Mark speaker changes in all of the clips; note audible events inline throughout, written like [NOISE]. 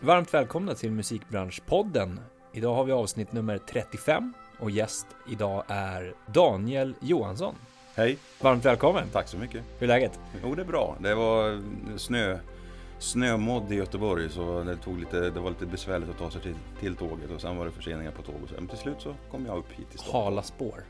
Speaker 1: Varmt välkomna till Musikbranschpodden. Idag har vi avsnitt nummer 35 och gäst idag är Daniel Johansson.
Speaker 2: Hej,
Speaker 1: Varmt välkommen.
Speaker 2: tack så mycket.
Speaker 1: Hur är läget?
Speaker 2: Jo, det är bra. Det var snö, snömodd i Göteborg så det, tog lite, det var lite besvärligt att ta sig till, till tåget och sen var det förseningar på tåg och så. Men till slut så kom jag upp hit till Stockholm.
Speaker 1: Hala spår.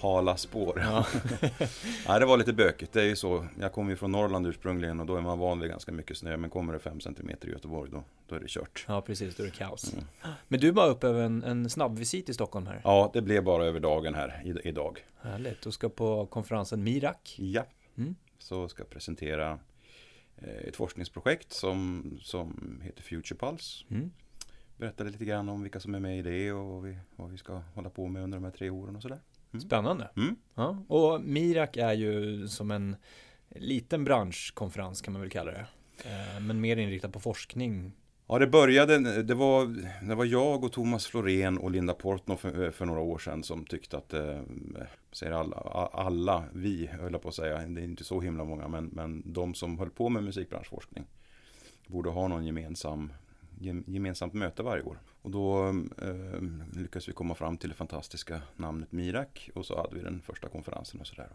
Speaker 2: Hala spår.
Speaker 1: Ja. [LAUGHS]
Speaker 2: Nej, det var lite bökigt. Det är ju så. Jag kommer ju från Norrland ursprungligen och då är man van vid ganska mycket snö. Men kommer det 5 cm i Göteborg då, då är det kört.
Speaker 1: ja, precis. Då är det kaos.
Speaker 2: Mm.
Speaker 1: Men du var upp över en, en snabb visit i Stockholm här.
Speaker 2: Ja, det blev bara över dagen här i, idag.
Speaker 1: Härligt. Du ska på konferensen Mirak.
Speaker 2: Ja,
Speaker 1: Mm.
Speaker 2: så ska jag presentera eh, ett forskningsprojekt som, som heter Future Pulse.
Speaker 1: Mm.
Speaker 2: berättade lite grann om vilka som är med i det och vad vi, vad vi ska hålla på med under de här tre åren och sådär. Mm.
Speaker 1: Spännande.
Speaker 2: Mm.
Speaker 1: Ja. Och Mirak är ju som en liten branschkonferens kan man väl kalla det. Eh, Men mer inriktad på forskning.
Speaker 2: Ja, det började, det var, det var jag och Thomas Florén och Linda Portnow för, för några år sedan som tyckte att, eh, säger alla, alla, vi höll jag på att säga, det är inte så himla många, men, men de som höll på med musikbranschforskning borde ha någon gemensam, gem, gemensamt möte varje år. Och då eh, lyckades vi komma fram till det fantastiska namnet Mirak och så hade vi den första konferensen och sådär.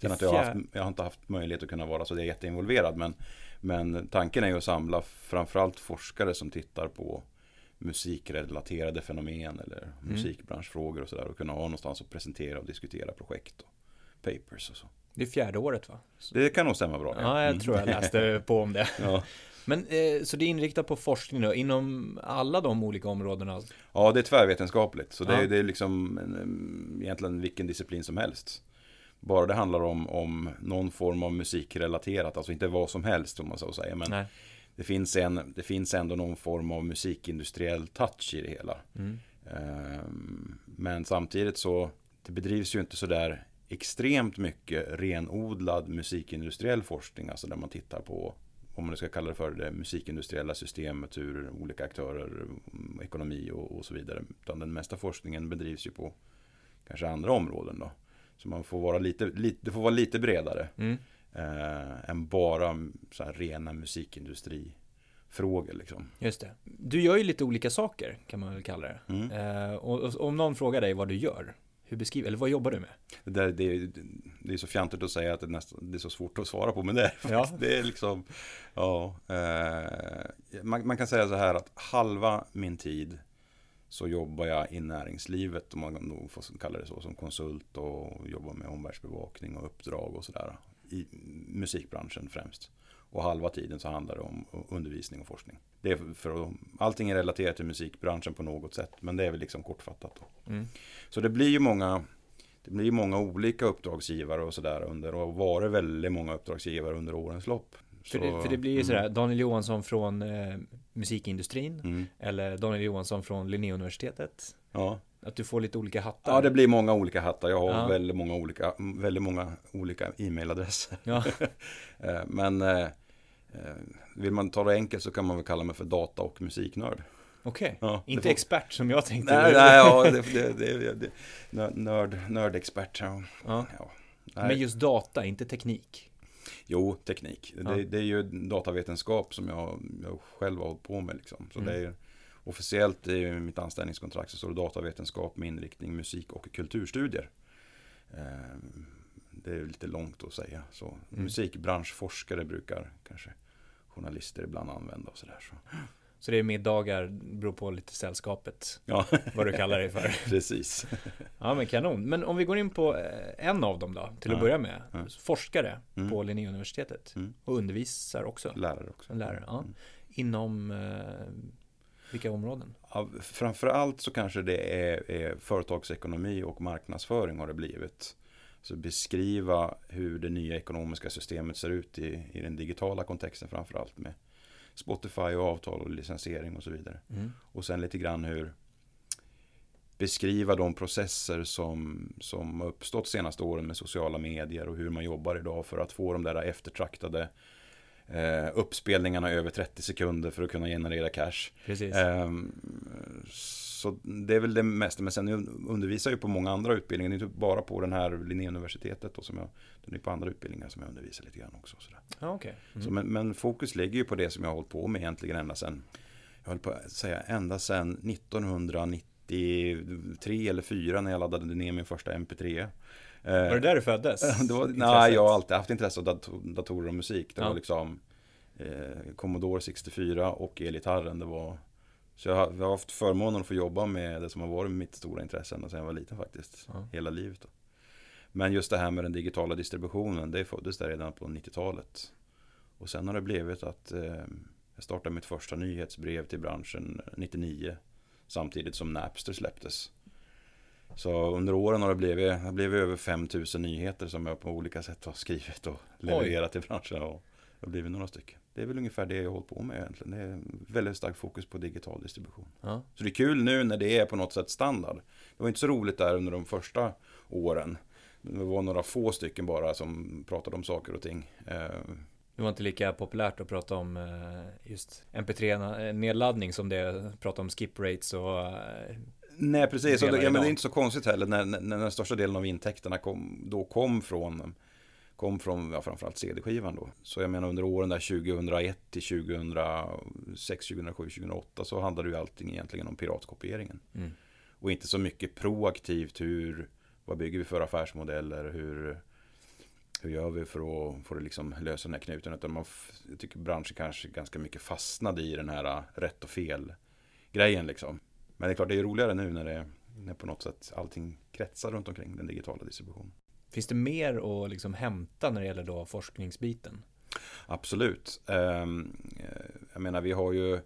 Speaker 2: Sen att jag, har haft, jag har inte haft möjlighet att kunna vara så jätteinvolverad men, men tanken är ju att samla framförallt forskare som tittar på musikrelaterade fenomen eller musikbranschfrågor och sådär och kunna ha någonstans att presentera och diskutera projekt och papers och så.
Speaker 1: Det är fjärde året va?
Speaker 2: Det kan nog stämma bra.
Speaker 1: Ja, jag
Speaker 2: Mm.
Speaker 1: tror jag läste på om det. [LAUGHS]
Speaker 2: Ja.
Speaker 1: Men eh, så det är inriktat på forskning då, inom alla de olika områdena?
Speaker 2: ja, det är tvärvetenskapligt. Så det,
Speaker 1: Ja.
Speaker 2: är, det är liksom en, en, egentligen vilken disciplin som helst. Bara det handlar om, om någon form av musikrelaterat, alltså inte vad som helst om man så säger. Men
Speaker 1: Nej.
Speaker 2: det finns, en, det finns ändå någon form av musikindustriell touch i det hela.
Speaker 1: Mm.
Speaker 2: Ehm, Men samtidigt så det bedrivs ju inte så där extremt mycket renodlad musikindustriell forskning, alltså där man tittar på om man ska kalla det för det musikindustriella systemet, hur olika aktörer, mm, ekonomi och, och så vidare. Utan den mesta forskningen bedrivs ju på kanske andra områden då. Så man får vara lite, lite, det får vara lite bredare
Speaker 1: Mm.
Speaker 2: eh, än bara så här rena musikindustrifrågor liksom.
Speaker 1: Just det. Du gör ju lite olika saker kan man väl kalla det.
Speaker 2: Mm.
Speaker 1: Eh, och, och om någon frågar dig vad du gör, hur beskriver, eller vad jobbar du med?
Speaker 2: Det, där, det, det är så fjantigt att säga att det, nästan, det är så svårt att svara på, men det är,
Speaker 1: Ja. [LAUGHS]
Speaker 2: det är liksom, ja, eh, man, man kan säga så här att halva min tid så jobbar jag i näringslivet, om man nog får kalla det så, som konsult och jobbar med omvärldsbevakning och uppdrag och sådär. I musikbranschen främst. Och halva tiden så handlar det om undervisning och forskning. Det är för allting är relaterat till musikbranschen på något sätt, men det är väl liksom kortfattat.
Speaker 1: Mm.
Speaker 2: Så det blir ju många det blir många olika uppdragsgivare och sådär under och varit väldigt många uppdragsgivare under årens lopp.
Speaker 1: För,
Speaker 2: Så-
Speaker 1: det, för det blir ju sådär, Daniel Johansson från eh, musikindustrin,
Speaker 2: Mm.
Speaker 1: eller Daniel Johansson från Linnéuniversitetet.
Speaker 2: Ja.
Speaker 1: Att du får lite olika hattar.
Speaker 2: ja, det blir många olika hattar. Jag har
Speaker 1: Ja.
Speaker 2: väldigt många olika, väldigt många olika e-mailadresser.
Speaker 1: Ja, [LAUGHS]
Speaker 2: Eh, Men eh, vill man ta det enkelt så kan man väl kalla mig för data och musiknörd.
Speaker 1: okej.
Speaker 2: Ja, det
Speaker 1: Inte
Speaker 2: får-
Speaker 1: expert som jag tänkte.
Speaker 2: Nej, nej, ja, det, det, det, nörd- nörd, nördexpert. Ja.
Speaker 1: Ja.
Speaker 2: Ja.
Speaker 1: Men just data, inte teknik.
Speaker 2: Jo, teknik.
Speaker 1: Ja.
Speaker 2: Det, är ju datavetenskap som jag, jag själv har hållit på med. Liksom. Så
Speaker 1: Mm.
Speaker 2: det är officiellt i mitt anställningskontrakt så står det datavetenskap med inriktning musik och kulturstudier. Eh, det är lite långt att säga. Så
Speaker 1: Mm.
Speaker 2: Musikbranschforskare brukar kanske journalister ibland använda och sådär. Så.
Speaker 1: Så det är middagar, beror på lite sällskapet,
Speaker 2: Ja,
Speaker 1: vad du kallar det för. [LAUGHS]
Speaker 2: precis.
Speaker 1: Ja men kanon. Men om vi går in på eh, en av dem då, till att
Speaker 2: Ja.
Speaker 1: börja med.
Speaker 2: Ja.
Speaker 1: Forskare
Speaker 2: Mm.
Speaker 1: på Linnéuniversitetet.
Speaker 2: Mm.
Speaker 1: Och undervisar också.
Speaker 2: Lärare också.
Speaker 1: En lärare, ja.
Speaker 2: Mm.
Speaker 1: Inom eh, vilka områden?
Speaker 2: Ja, framförallt så kanske det är, är företagsekonomi och marknadsföring har det blivit. Så beskriva hur det nya ekonomiska systemet ser ut i, i den digitala kontexten framförallt med Spotify och avtal och licensiering och så vidare.
Speaker 1: Mm.
Speaker 2: Och sen lite grann hur beskriva de processer som, som har uppstått senaste åren med sociala medier och hur man jobbar idag för att få de där eftertraktade eh, uppspelningarna över 30 sekunder för att kunna generera cash. Ehm, så det är väl det mesta. Men sen undervisar jag ju på många andra utbildningar. Det är inte bara på den här Linnéuniversitetet. Och som jag, det är på andra utbildningar som jag undervisar lite grann också. Sådär.
Speaker 1: Okej.
Speaker 2: Så,
Speaker 1: Mm.
Speaker 2: men, men fokus ligger ju på det som jag har hållit på med egentligen ända sedan jag höll på att säga ända sedan 1993 eller 4 när jag laddade ner min första MP3.
Speaker 1: Var det där du föddes? [LAUGHS]
Speaker 2: var, nej, jag har alltid haft intresse av datorer och musik. Det
Speaker 1: Ja.
Speaker 2: var liksom eh, Commodore 64 och elgitarren. Det var så jag har, jag har haft förmånen att få jobba med det som har varit mitt stora intresse ända sedan jag var liten faktiskt.
Speaker 1: Ja.
Speaker 2: Hela livet. Då. Men just det här med den digitala distributionen, det föddes där redan på 90-talet. Och sen har det blivit att eh, jag startade mitt första nyhetsbrev till branschen 99. Samtidigt som Napster släpptes. Så under åren har det blivit, det blivit över 5000 nyheter som jag på olika sätt har skrivit och levererat till branschen. Och det har blivit några stycken. Det är väl ungefär det jag har hållit på med egentligen. Det är väldigt starkt fokus på digital distribution.
Speaker 1: Ja.
Speaker 2: Så det är kul nu när det är på något sätt standard. Det var inte så roligt där under de första åren. Det var några få stycken bara som pratade om saker och ting. Eh,
Speaker 1: Det var inte lika populärt att prata om eh, just MP3-nedladdning som det är att prata om skip rates och eh,
Speaker 2: Nej, precis. Och det, ja, men det är inte så konstigt heller när, när, när den största delen av intäkterna kom, då kom från, kom från ja, framförallt CD-skivan då. Så jag menar under åren där 2001 till 2006, 2007, 2008 så handlade ju allting egentligen om piratkopieringen.
Speaker 1: mm.
Speaker 2: Och inte så mycket proaktivt hur, vad bygger vi för affärsmodeller, hur, hur gör vi för att, för att liksom lösa den här knuten. Utan man, jag tycker branschen kanske ganska mycket fastnade i den här rätt och fel grejen liksom. Men det är klart, det är roligare nu när det när på något sätt allting kretsar runt omkring den digitala distributionen.
Speaker 1: Finns det mer att liksom hämta när det gäller då forskningsbiten?
Speaker 2: Absolut. Ehm, eh, Jag menar, vi har ju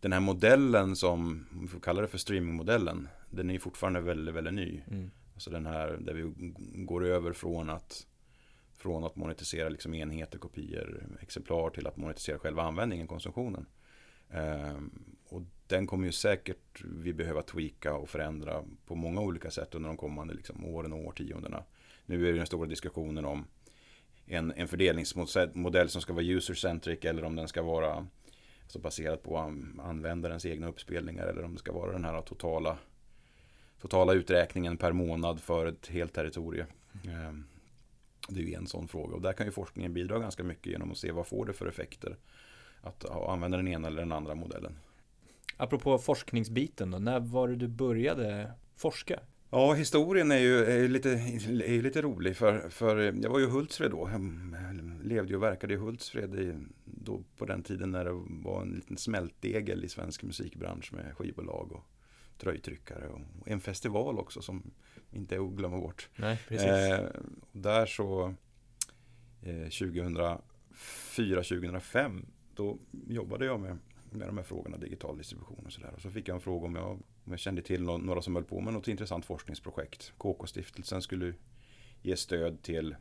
Speaker 2: den här modellen som, om vi får kalla det för streamingmodellen, den är ju fortfarande väldigt, väldigt ny.
Speaker 1: Mm.
Speaker 2: Alltså den här där vi går över från att från att monetisera liksom enheter, kopior, exemplar till att monetisera själva användningen, konsumtionen. Ehm, och den kommer ju säkert vi behöva tweaka och förändra på många olika sätt under de kommande liksom, åren och årtiondena. Nu är det den stora diskussionen om en, en fördelningsmodell som ska vara user-centric eller om den ska vara alltså baserad på användarens egna uppspelningar eller om det ska vara den här totala totala uträkningen per månad för ett helt territorium. Ehm, det är ju en sån fråga och där kan ju forskningen bidra ganska mycket genom att se vad får det för effekter att använda den ena eller den andra modellen.
Speaker 1: Apropå forskningsbiten då, när var det du började forska?
Speaker 2: Ja, historien är ju, är lite, är lite rolig för, för jag var ju i Hultsfred då. Jag levde och verkade i Hultsfred i, då på den tiden när det var en liten smältdegel i svensk musikbransch med skivbolag och tröjtryckare och en festival också som inte är att glömma bort.
Speaker 1: Nej, precis.
Speaker 2: Eh, där så eh, 2004-2005 då jobbade jag med, med de här frågorna, digital distribution och sådär. Och så fick jag en fråga om jag, om jag kände till någon, några som höll på med något intressant forskningsprojekt. KK-stiftelsen skulle ge stöd till,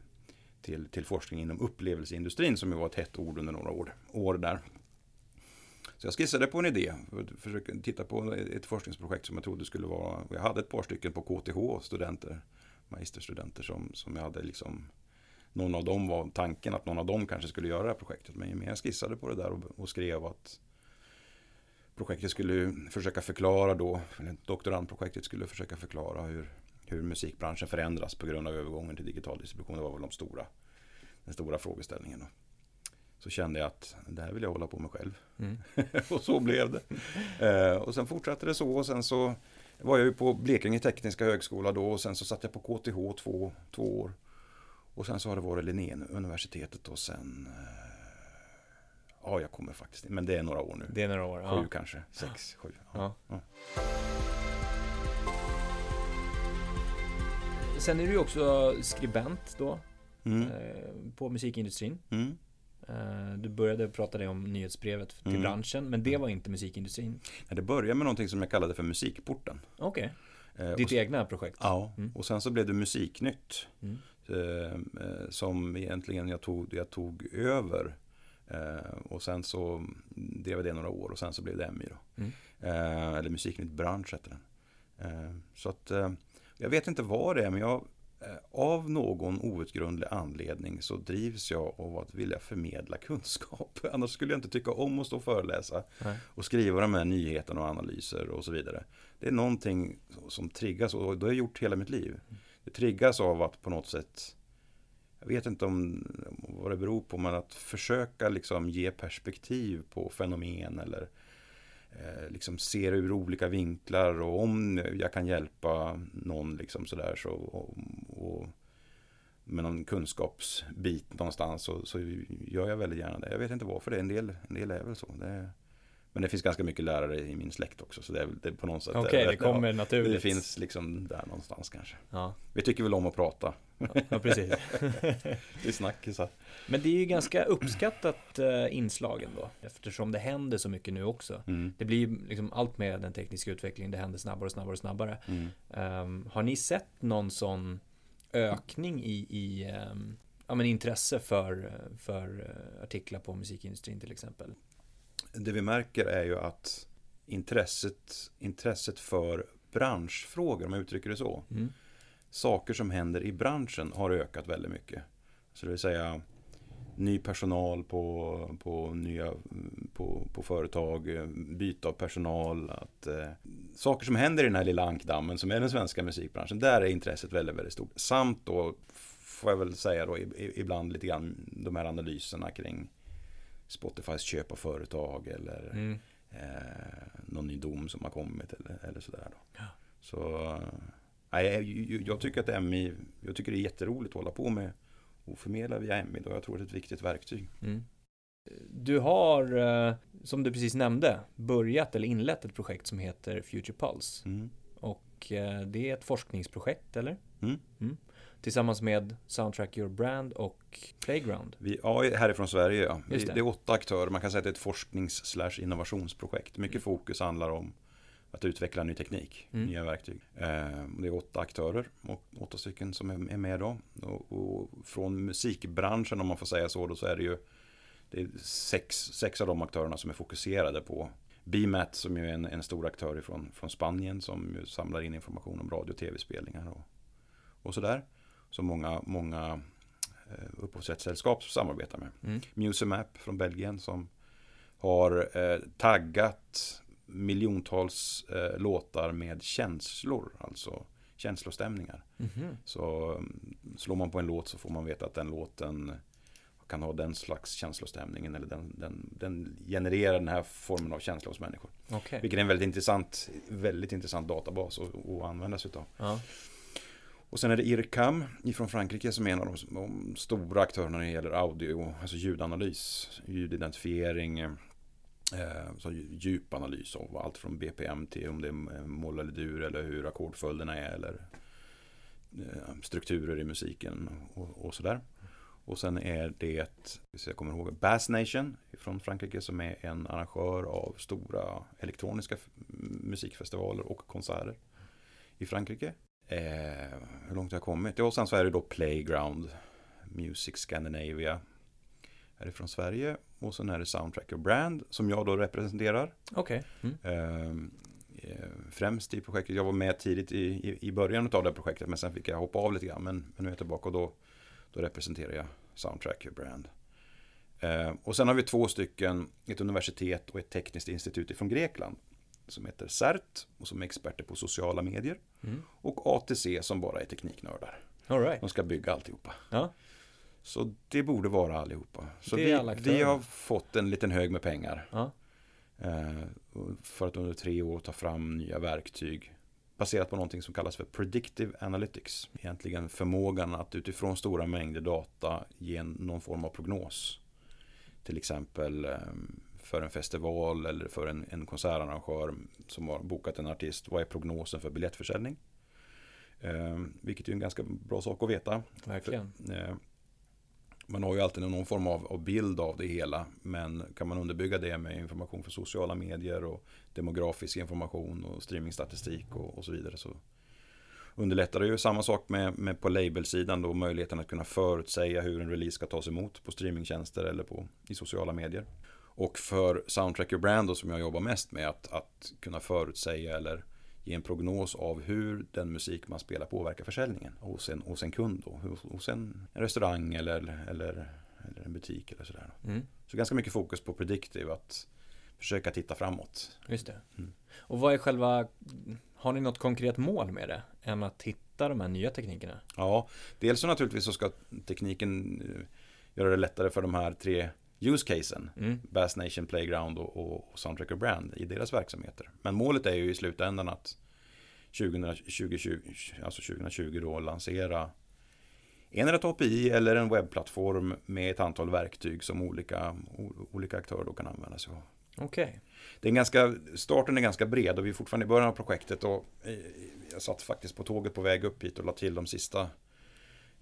Speaker 2: till, till forskning inom upplevelseindustrin som ju var ett hett ord under några år, år där. Så jag skissade på en idé, försökte titta på ett forskningsprojekt som jag trodde skulle vara, jag hade ett par stycken på KTH, studenter, magisterstudenter som, som jag hade liksom någon av dem var tanken att någon av dem kanske skulle göra det här projektet. Men jag skissade på det där och, och skrev att projektet skulle försöka förklara då, doktorandprojektet skulle försöka förklara hur, hur musikbranschen förändras på grund av övergången till digital distribution. Det var väl de stora, den stora frågeställningen. Då. Så kände jag att det här vill jag hålla på med själv.
Speaker 1: Mm. [LAUGHS]
Speaker 2: och så blev det. Eh, och sen fortsatte det så och sen så var jag ju på Blekinge Tekniska Högskola då och sen så satt jag på KTH två, två år. Och sen så har det varit Linnéuniversitetet och sen eh, Ja, jag kommer faktiskt Men det är några år nu.
Speaker 1: Det är några år.
Speaker 2: Sju
Speaker 1: Ja.
Speaker 2: kanske, sex, sju. Ja.
Speaker 1: Ja. Sen är du ju också skribent då
Speaker 2: Mm.
Speaker 1: eh, på musikindustrin.
Speaker 2: Mm.
Speaker 1: Eh, Du började prata dig om nyhetsbrevet till
Speaker 2: Mm.
Speaker 1: branschen, men det var inte musikindustrin.
Speaker 2: Det började med någonting som jag kallade för Musikporten.
Speaker 1: Okej,
Speaker 2: Eh,
Speaker 1: ditt
Speaker 2: och,
Speaker 1: egna projekt.
Speaker 2: ja,
Speaker 1: Mm.
Speaker 2: och sen så blev det Musiknytt.
Speaker 1: Mm.
Speaker 2: Eh, eh, som egentligen jag tog, jag tog över. Eh, och sen så drev det några år och sen så blev det MI då.
Speaker 1: Mm.
Speaker 2: Eller Musiknytt Bransch heter den. Så att jag vet inte vad det är men jag av någon outgrundlig anledning så drivs jag av att vilja förmedla kunskap. [LAUGHS] Annars skulle jag inte tycka om att stå och föreläsa
Speaker 1: Nej.
Speaker 2: och skriva de här nyheterna och analyser och så vidare. Det är någonting som triggas och det har jag gjort hela mitt liv. Det triggas av att på något sätt jag vet inte om vad det beror på men att försöka liksom ge perspektiv på fenomen eller, eh, liksom ser ur olika vinklar och om jag kan hjälpa någon liksom sådär så och, och med någon kunskapsbit någonstans så, så gör jag väldigt gärna det. Jag vet inte varför det är. En del, en del är väl så. Det, men det finns ganska mycket lärare i min släkt också. Så det är, det är på något sätt.
Speaker 1: Okej, okay, det kommer
Speaker 2: ja,
Speaker 1: naturligt.
Speaker 2: Det finns liksom där någonstans kanske.
Speaker 1: Ja.
Speaker 2: Vi tycker väl om att prata.
Speaker 1: Ja, precis. [LAUGHS]
Speaker 2: Vi snackisar.
Speaker 1: Men det är ju ganska uppskattat uh, inslag ändå. Eftersom det händer så mycket nu också.
Speaker 2: Mm.
Speaker 1: Det blir ju liksom allt med den tekniska utvecklingen. Det händer snabbare och snabbare och snabbare.
Speaker 2: Mm.
Speaker 1: Um, har ni sett någon sån ökning i, i um, ja, men intresse för, för uh, artiklar på musikindustrin till exempel?
Speaker 2: Det vi märker är ju att intresset, intresset för branschfrågor, om jag uttrycker det så.
Speaker 1: Mm.
Speaker 2: Saker som händer i branschen har ökat väldigt mycket. Så det vill säga ny personal på, på, nya, på, på företag, byte av personal. Att, eh, saker som händer i den här lilla ankdammen som är den svenska musikbranschen. Där är intresset väldigt, väldigt stort. Samt då, får jag väl säga då, ibland lite grann de här analyserna kring Spotifys köp av företag eller
Speaker 1: mm.
Speaker 2: eh, någon ny dom som har kommit eller, eller sådär. Då.
Speaker 1: Ja.
Speaker 2: Så nej, jag, jag tycker att MI, jag tycker det är jätteroligt att hålla på med och förmedla via MI. Då jag tror det är ett viktigt verktyg.
Speaker 1: Mm. Du har, eh, som du precis nämnde, börjat eller inlett ett projekt som heter Future Pulse.
Speaker 2: Mm.
Speaker 1: Och eh, det är ett forskningsprojekt, eller?
Speaker 2: Mm.
Speaker 1: Mm. Tillsammans med Soundtrack Your Brand och Playground.
Speaker 2: Vi, ja, härifrån Sverige ja. Det.
Speaker 1: det.
Speaker 2: är åtta aktörer. Man kan säga att det är ett forsknings innovationsprojekt. Mycket
Speaker 1: Mm.
Speaker 2: fokus handlar om att utveckla ny teknik,
Speaker 1: Mm.
Speaker 2: nya verktyg. Eh, det är åtta aktörer, och åtta stycken som är, är med då. Och, och från musikbranschen om man får säga så, då, så är det ju det är sex, sex av de aktörerna som är fokuserade på BMAT som ju är en, en stor aktör ifrån, från Spanien som samlar in information om radio och tv-spelningar och, och sådär. Som många, många eh, upphovsrättssällskap samarbetar med.
Speaker 1: Mm.
Speaker 2: Musemap från Belgien som har eh, taggat miljontals eh, låtar med känslor, alltså känslostämningar.
Speaker 1: Mhm.
Speaker 2: Så mm, slår man på en låt så får man veta att den låten kan ha den slags känslostämningen eller den, den, den genererar den här formen av känsla hos människor.
Speaker 1: Okej.
Speaker 2: Vilket är en väldigt intressant, väldigt intressant databas att, att använda sig av.
Speaker 1: Ja.
Speaker 2: Och sen är det IRCAM från Frankrike som är en av de, de stora aktörerna när det gäller audio, alltså ljudanalys, ljudidentifiering, eh, så djupanalys av allt från BPM till om det är moll eller dur eller hur ackordföljderna är eller eh, strukturer i musiken och, och sådär. Och sen är det, hvis jag kommer ihåg, Bass Nation från Frankrike som är en arrangör av stora elektroniska musikfestivaler och konserter i Frankrike. Eh, hur långt har jag kommit? Ja, och sen så är det då Playground Music Scandinavia. Är det från Sverige. Och sen är det Soundtracker Brand som jag då representerar.
Speaker 1: Okej. Mm.
Speaker 2: Eh, eh, främst i projektet. Jag var med tidigt i, i, i början av det projektet men sen fick jag hoppa av lite grann. Men, men nu är jag tillbaka och då, då representerar jag Soundtracker Brand. Eh, och sen har vi två stycken, ett universitet och ett tekniskt institut från Grekland. Som heter CERT och som är experter på sociala medier.
Speaker 1: Mm.
Speaker 2: Och ATC som bara är tekniknördar.
Speaker 1: All right.
Speaker 2: De ska bygga alltihopa.
Speaker 1: Ja.
Speaker 2: Så det borde vara allihopa. Så vi, vi har fått en liten hög med pengar.
Speaker 1: Ja.
Speaker 2: Eh, för att under tre år ta fram nya verktyg. Baserat på någonting som kallas för Predictive Analytics. Egentligen förmågan att utifrån stora mängder data ge någon form av prognos. Till exempel eh, för en festival eller för en, en konsertarrangör som har bokat en artist. Vad är prognosen för biljettförsäljning? Eh, vilket är en ganska bra sak att veta.
Speaker 1: Verkligen.
Speaker 2: Eh, Man har ju alltid någon form av, av bild av det hela. Men kan man underbygga det med information för sociala medier och demografisk information och streamingstatistik och, och så vidare så underlättar det ju. Samma sak med, med på labelsidan då möjligheten att kunna förutsäga hur en release ska tas emot på streamingtjänster eller på, i sociala medier. Och för Soundtracker Brand som jag jobbar mest med att, att kunna förutsäga eller ge en prognos av hur den musik man spelar påverkar försäljningen hos en, hos en kund då, hos, en restaurang eller, eller, eller en butik eller sådär.
Speaker 1: Mm.
Speaker 2: Så ganska mycket fokus på predictive, att försöka titta framåt.
Speaker 1: Just det.
Speaker 2: Mm.
Speaker 1: Och vad är själva, har ni något konkret mål med det? Än att hitta de här nya teknikerna?
Speaker 2: Ja, dels så naturligtvis så ska tekniken eh, göra det lättare för de här tre use-casen.
Speaker 1: Mm.
Speaker 2: Bass Nation Playground och, och, Soundtracker Brand i deras verksamheter. Men målet är ju i slutändan att 2020, alltså 2020 då lansera en ett API eller en webbplattform med ett antal verktyg som olika, olika aktörer då kan använda sig av.
Speaker 1: Okej. Okay.
Speaker 2: Det är ganska, starten är ganska bred och vi är fortfarande i början av projektet och eh, jag satt faktiskt på tåget på väg upp hit och la till de sista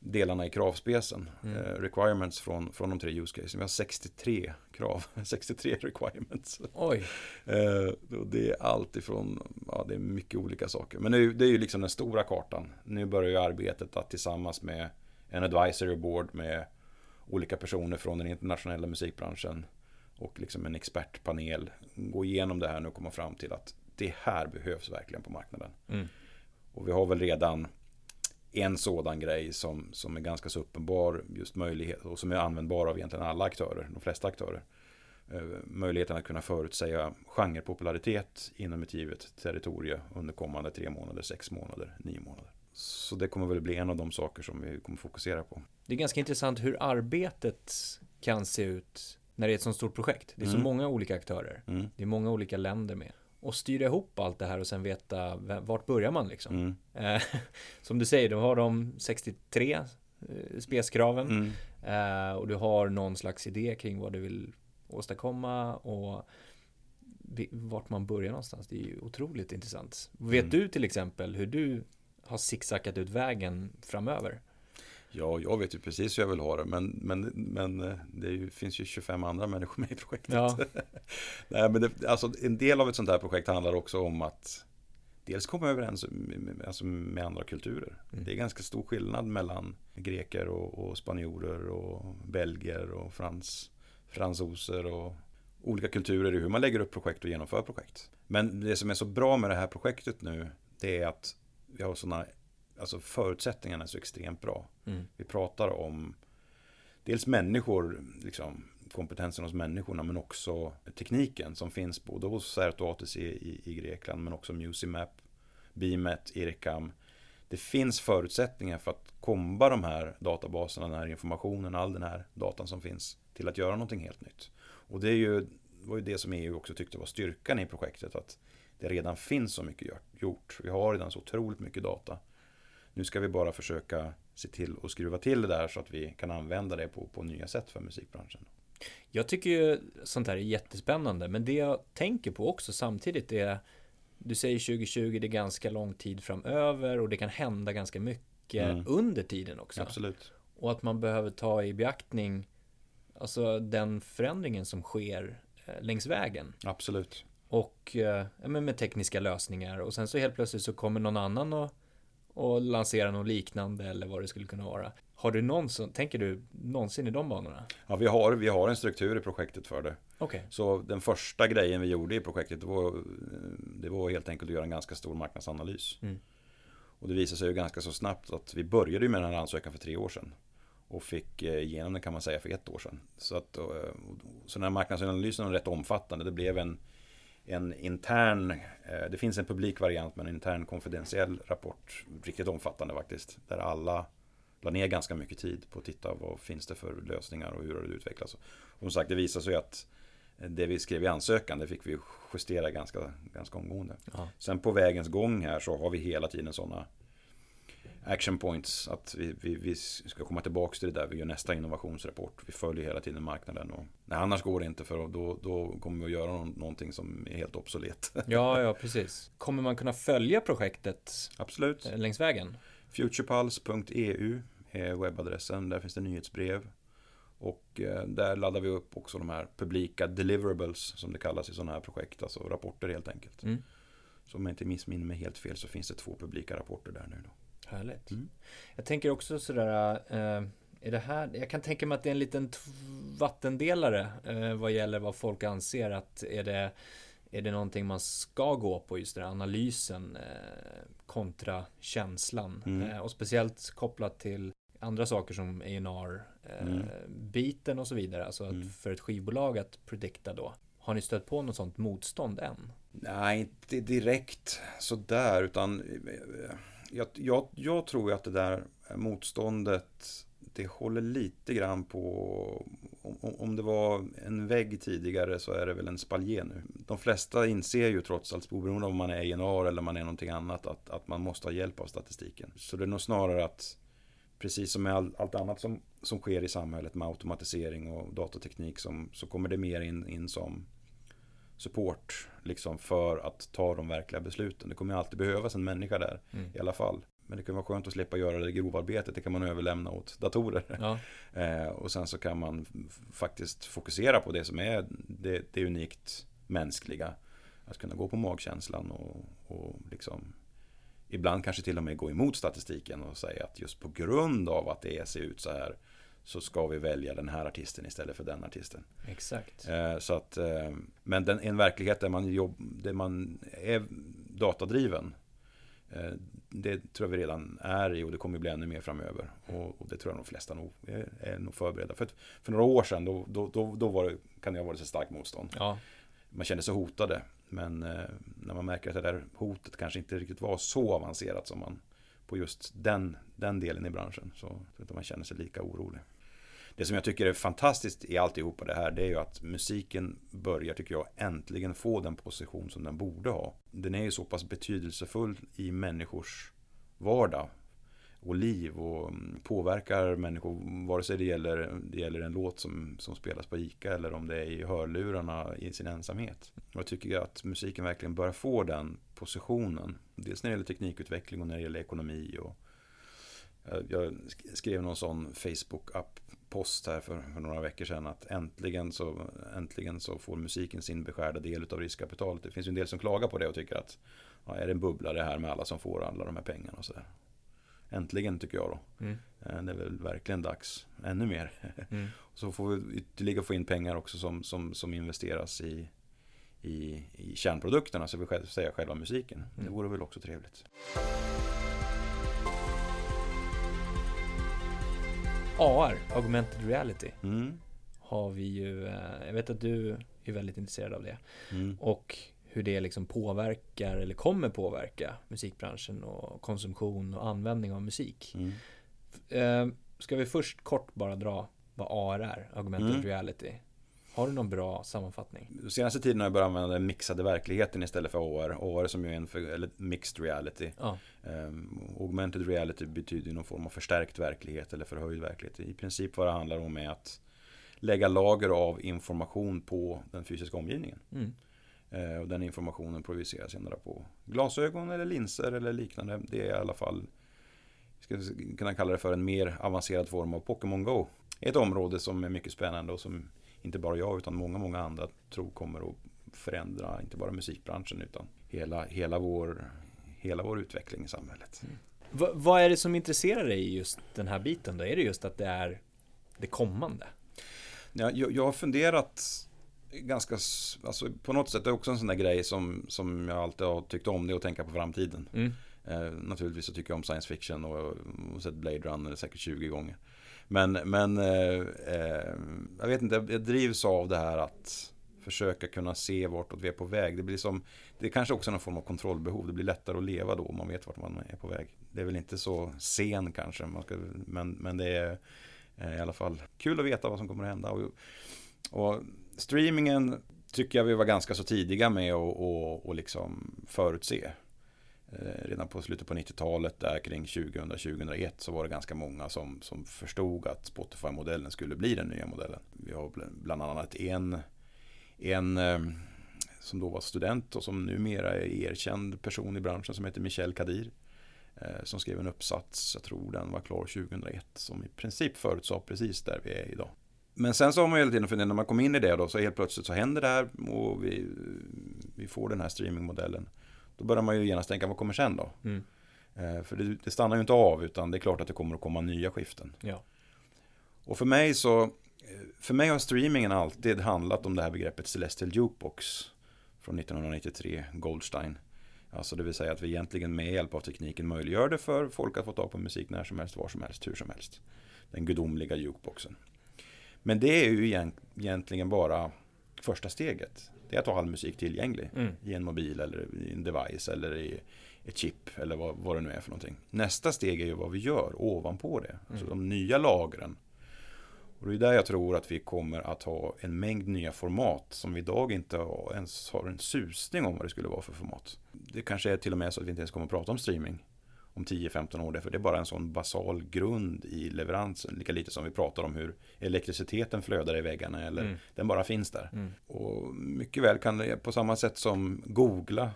Speaker 2: delarna i kravspecen. Mm. Eh, requirements från, från de tre use cases. Vi har 63 krav, [LAUGHS] 63 requirements.
Speaker 1: Oj.
Speaker 2: Eh, det är allt ifrån, ja det är mycket olika saker. Men nu, det är ju liksom den stora kartan. Nu börjar ju arbetet att tillsammans med en advisory board med olika personer från den internationella musikbranschen och liksom en expertpanel gå igenom det här nu och komma fram till att det här behövs verkligen på marknaden.
Speaker 1: Mm.
Speaker 2: Och vi har väl redan en sådan grej som, som är ganska så uppenbar just möjlighet och som är användbar av egentligen alla aktörer, de flesta aktörer. Eh, möjligheten att kunna förutsäga genrepopularitet inom ett givet territorium under kommande tre månader, sex månader, nio månader. Så det kommer väl bli en av de saker som vi kommer fokusera på.
Speaker 1: Det är ganska intressant hur arbetet kan se ut när det är ett sånt stort projekt. Det är så
Speaker 2: Mm.
Speaker 1: många olika aktörer.
Speaker 2: Mm.
Speaker 1: Det är många olika länder med. Och styra ihop allt det här och sen veta vart börjar man liksom.
Speaker 2: Mm.
Speaker 1: Eh, [LAUGHS] som du säger, du har de 63 eh, speskraven.
Speaker 2: Mm.
Speaker 1: Eh, och du har någon slags idé kring vad du vill åstadkomma och vart man börjar någonstans. Det är ju otroligt intressant. Vet
Speaker 2: Mm.
Speaker 1: du till exempel hur du har zigzackat ut vägen framöver?
Speaker 2: Ja, jag vet ju precis hur jag vill ha det, men, men, men eh, det ju, finns ju 25 andra människor med i projektet.
Speaker 1: Ja. [LAUGHS]
Speaker 2: Nej, men det, alltså, en del av ett sånt här projekt handlar också om att dels komma överens med, med, alltså med andra kulturer.
Speaker 1: Mm.
Speaker 2: Det är ganska stor skillnad mellan greker och, och spanjorer och belgier och frans, fransoser och olika kulturer i hur man lägger upp projekt och genomför projekt. Men det som är så bra med det här projektet nu, det är att vi har sådana, alltså förutsättningarna är så extremt bra.
Speaker 1: Mm.
Speaker 2: Vi pratar om dels människor, liksom, kompetensen hos människorna, men också tekniken som finns både hos Certo ATC i, i Grekland, men också Musimap, Bimet, Ircam. Det finns förutsättningar för att komba de här databaserna, den här informationen, all den här datan som finns till att göra någonting helt nytt. Och det är ju, var ju det som EU också tyckte var styrkan i projektet, att det redan finns så mycket gjort. Vi har redan så otroligt mycket data. Nu ska vi bara försöka se till att skruva till det där så att vi kan använda det på, på nya sätt för musikbranschen.
Speaker 1: Jag tycker ju sånt här är jättespännande, men det jag tänker på också samtidigt är du säger 2020, det är ganska lång tid framöver och det kan hända ganska mycket
Speaker 2: Mm.
Speaker 1: under tiden också.
Speaker 2: Absolut.
Speaker 1: Och att man behöver ta i beaktning alltså den förändringen som sker eh, längs vägen.
Speaker 2: Absolut.
Speaker 1: Och eh, med tekniska lösningar och sen så helt plötsligt så kommer någon annan och, och lanserar något liknande eller vad det skulle kunna vara. Har du någonsin, tänker du någonsin i de banorna?
Speaker 2: Ja, vi, har, vi har en struktur i projektet för det.
Speaker 1: Okej.
Speaker 2: Så den första grejen vi gjorde i projektet det var, det var helt enkelt att göra en ganska stor marknadsanalys.
Speaker 1: Mm.
Speaker 2: Och det visade sig ju ganska så snabbt att vi började med den här ansökan för tre år sedan. Och fick eh, igenom den kan man säga för ett år sedan. Så, att, eh, så den här marknadsanalysen var rätt omfattande. Det blev en, en intern, eh, det finns en publik variant men en intern konfidentiell rapport. Riktigt omfattande faktiskt. Där alla la ner ganska mycket tid på att titta vad finns det för lösningar och hur har det utvecklats. Och som sagt det visar sig att det vi skrev i ansökan det fick vi justera ganska, ganska omgående.
Speaker 1: Ja.
Speaker 2: Sen på vägens gång här så har vi hela tiden sådana action points. Att vi, vi, vi ska komma tillbaka till det där. Vi gör nästa innovationsrapport. Vi följer hela tiden marknaden. Och, nej, annars går det inte för då, då kommer vi att göra någon, någonting som är helt obsolet. [LAUGHS]
Speaker 1: Ja, ja, precis. Kommer man kunna följa projektet
Speaker 2: Absolut.
Speaker 1: eh, längs vägen?
Speaker 2: Futurepulse.eu är webbadressen. Där finns det nyhetsbrev. Och eh, där laddar vi upp också de här publika deliverables som det kallas i sådana här projekt. Alltså rapporter helt enkelt.
Speaker 1: Mm.
Speaker 2: Så om jag inte missminner mig helt fel så finns det två publika rapporter där nu. Då.
Speaker 1: Härligt.
Speaker 2: Mm.
Speaker 1: Jag tänker också sådär, eh, är det här, jag kan tänka mig att det är en liten vattendelare eh, vad gäller vad folk anser att är det, är det någonting man ska gå på just den analysen eh, kontra känslan
Speaker 2: Mm.
Speaker 1: eh, och speciellt kopplat till andra saker som A&R eh,
Speaker 2: Mm.
Speaker 1: biten och så vidare, alltså att
Speaker 2: Mm.
Speaker 1: för ett skivbolag att predikta då. Har ni stött på något sånt motstånd än?
Speaker 2: Nej, inte direkt sådär utan eh, jag, jag, jag tror ju att det där motståndet det håller lite grann på, om, om det var en vägg tidigare så är det väl en spaljé nu. De flesta inser ju trots allt, oberoende om man är INR eller man är någonting annat, att, att man måste ha hjälp av statistiken. Så det är nog snarare att, precis som med all, allt annat som, som sker i samhället med automatisering och datateknik, som, så kommer det mer in, in som support liksom för att ta de verkliga besluten. Det kommer alltid behövas en människa där mm. i alla fall. Men det kan vara skönt att slippa göra det grovarbetet. Det kan man överlämna åt datorer. Ja. [LAUGHS] eh, och sen så kan man faktiskt fokusera på det som är det, det unikt mänskliga. Att kunna gå på magkänslan och, och liksom ibland kanske till och med gå emot statistiken och säga att just på grund av att det ser ut så här så ska vi välja den här artisten istället för den artisten.
Speaker 1: Exakt.
Speaker 2: Eh, så att, eh, men den, en verklighet där man, jobb, där man är datadriven det tror jag vi redan är i och det kommer bli ännu mer framöver. Och, det tror jag de flesta nog är, är nog förberedda. För, för några år sedan då, då, då, då var det, kan det ha varit så starkt motstånd. Ja. Man kände sig hotade. Men eh, när man märker att det där hotet kanske inte riktigt var så avancerat som man på just den, den delen i branschen. Så att man känner sig lika orolig. Det som jag tycker är fantastiskt i alltihopa det här det är ju att musiken börjar, tycker jag, äntligen få den position som den borde ha. Den är ju så pass betydelsefull i människors vardag och liv och mm, påverkar människor vare sig det gäller, det gäller en låt som, som spelas på ICA eller om det är i hörlurarna i sin ensamhet. Och jag tycker att musiken verkligen börjar få den positionen. Dels när det gäller teknikutveckling och när det gäller ekonomi. Och jag skrev någon sån Facebook-app post här för, för, några veckor sedan att äntligen så, äntligen så får musiken sin beskärda del av riskkapitalet. Det finns ju en del som klagar på det och tycker att ja, är det en bubbla det här med alla som får alla de här pengarna och sådär. Äntligen tycker jag då. Mm. Eh, det är väl verkligen dags. Ännu mer. [LAUGHS] Mm. Så får vi ytterligare få in pengar också som, som, som investeras i, i, i kärnprodukterna, så vi själv, säga själva musiken. Mm. Det vore väl också trevligt.
Speaker 1: AR, augmented reality, mm. har vi ju, eh, jag vet att du är väldigt intresserad av det. Mm. Och hur det liksom påverkar eller kommer påverka musikbranschen och konsumtion och användning av musik. Mm. Eh, ska vi först kort bara dra vad AR är, augmented mm. reality? Har du någon bra sammanfattning?
Speaker 2: Senaste tiden har jag börjat använda den mixade verkligheten istället för AR. AR som ju är en för, eller mixed reality. Ja. Um, augmented reality betyder någon form av förstärkt verklighet eller förhöjd verklighet. I princip vad det handlar om är att lägga lager av information på den fysiska omgivningen. Mm. Uh, och den informationen projiceras senare på glasögon eller linser eller liknande. Det är i alla fall, ska kunna kalla det för en mer avancerad form av Pokémon Go. Ett område som är mycket spännande och som inte bara jag utan många, många andra tror kommer att förändra inte bara musikbranschen utan hela, hela, vår, hela vår utveckling i samhället. Mm.
Speaker 1: V vad är det som intresserar dig i just den här biten då? Är det just att det är det kommande?
Speaker 2: Ja, jag, jag har funderat ganska, alltså på något sätt, det är också en sån där grej som, som jag alltid har tyckt om, det är att tänka på framtiden. Mm. Eh, naturligtvis så tycker jag om science fiction och, och sett Blade Runner säkert 20 gånger. Men, men eh, eh, jag vet inte, jag drivs av det här att försöka kunna se vartåt vi är på väg. Det blir som, det är kanske också någon form av kontrollbehov. Det blir lättare att leva då om man vet vart man är på väg. Det är väl inte så sen kanske, man ska, men, men det är eh, i alla fall kul att veta vad som kommer att hända. Och, och streamingen tycker jag vi var ganska så tidiga med att och, och liksom förutse. Eh, redan på slutet på 90-talet, där kring 2000-2001, så var det ganska många som, som förstod att Spotify-modellen skulle bli den nya modellen. Vi har bland annat en, en ehm, som då var student och som numera är erkänd person i branschen som heter Michel Kadir. Eh, som skrev en uppsats, jag tror den var klar 2001, som i princip förutsade precis där vi är idag. Men sen så har man hela tiden funderat, när man kom in i det då, så helt plötsligt så händer det här och vi, vi får den här streamingmodellen. Då börjar man ju genast tänka, vad kommer sen då? Mm. Eh, för det, det, stannar ju inte av, utan det är klart att det kommer att komma nya skiften. Ja. Och för mig så, för mig har streamingen alltid handlat om det här begreppet Celestial Jukebox från 1993, Goldstein. Alltså det vill säga att vi egentligen med hjälp av tekniken möjliggör det för folk att få tag på musik när som helst, var som helst, hur som helst. Den gudomliga jukeboxen. Men det är ju egentligen bara första steget. Det är att ha all musik tillgänglig
Speaker 1: Mm.
Speaker 2: i en mobil eller i en device eller i ett chip eller vad, vad det nu är för någonting. Nästa steg är ju vad vi gör ovanpå det. Alltså
Speaker 1: Mm.
Speaker 2: de nya lagren. Och det är där jag tror att vi kommer att ha en mängd nya format som vi idag inte ens har en susning om vad det skulle vara för format. Det kanske är till och med så att vi inte ens kommer att prata om streaming om 10-15 år. Därför det är bara en sån basal grund i leveransen. Lika lite som vi pratar om hur elektriciteten flödar i väggarna eller
Speaker 1: Mm.
Speaker 2: den bara finns där.
Speaker 1: Mm.
Speaker 2: Och mycket väl kan det, på samma sätt som googla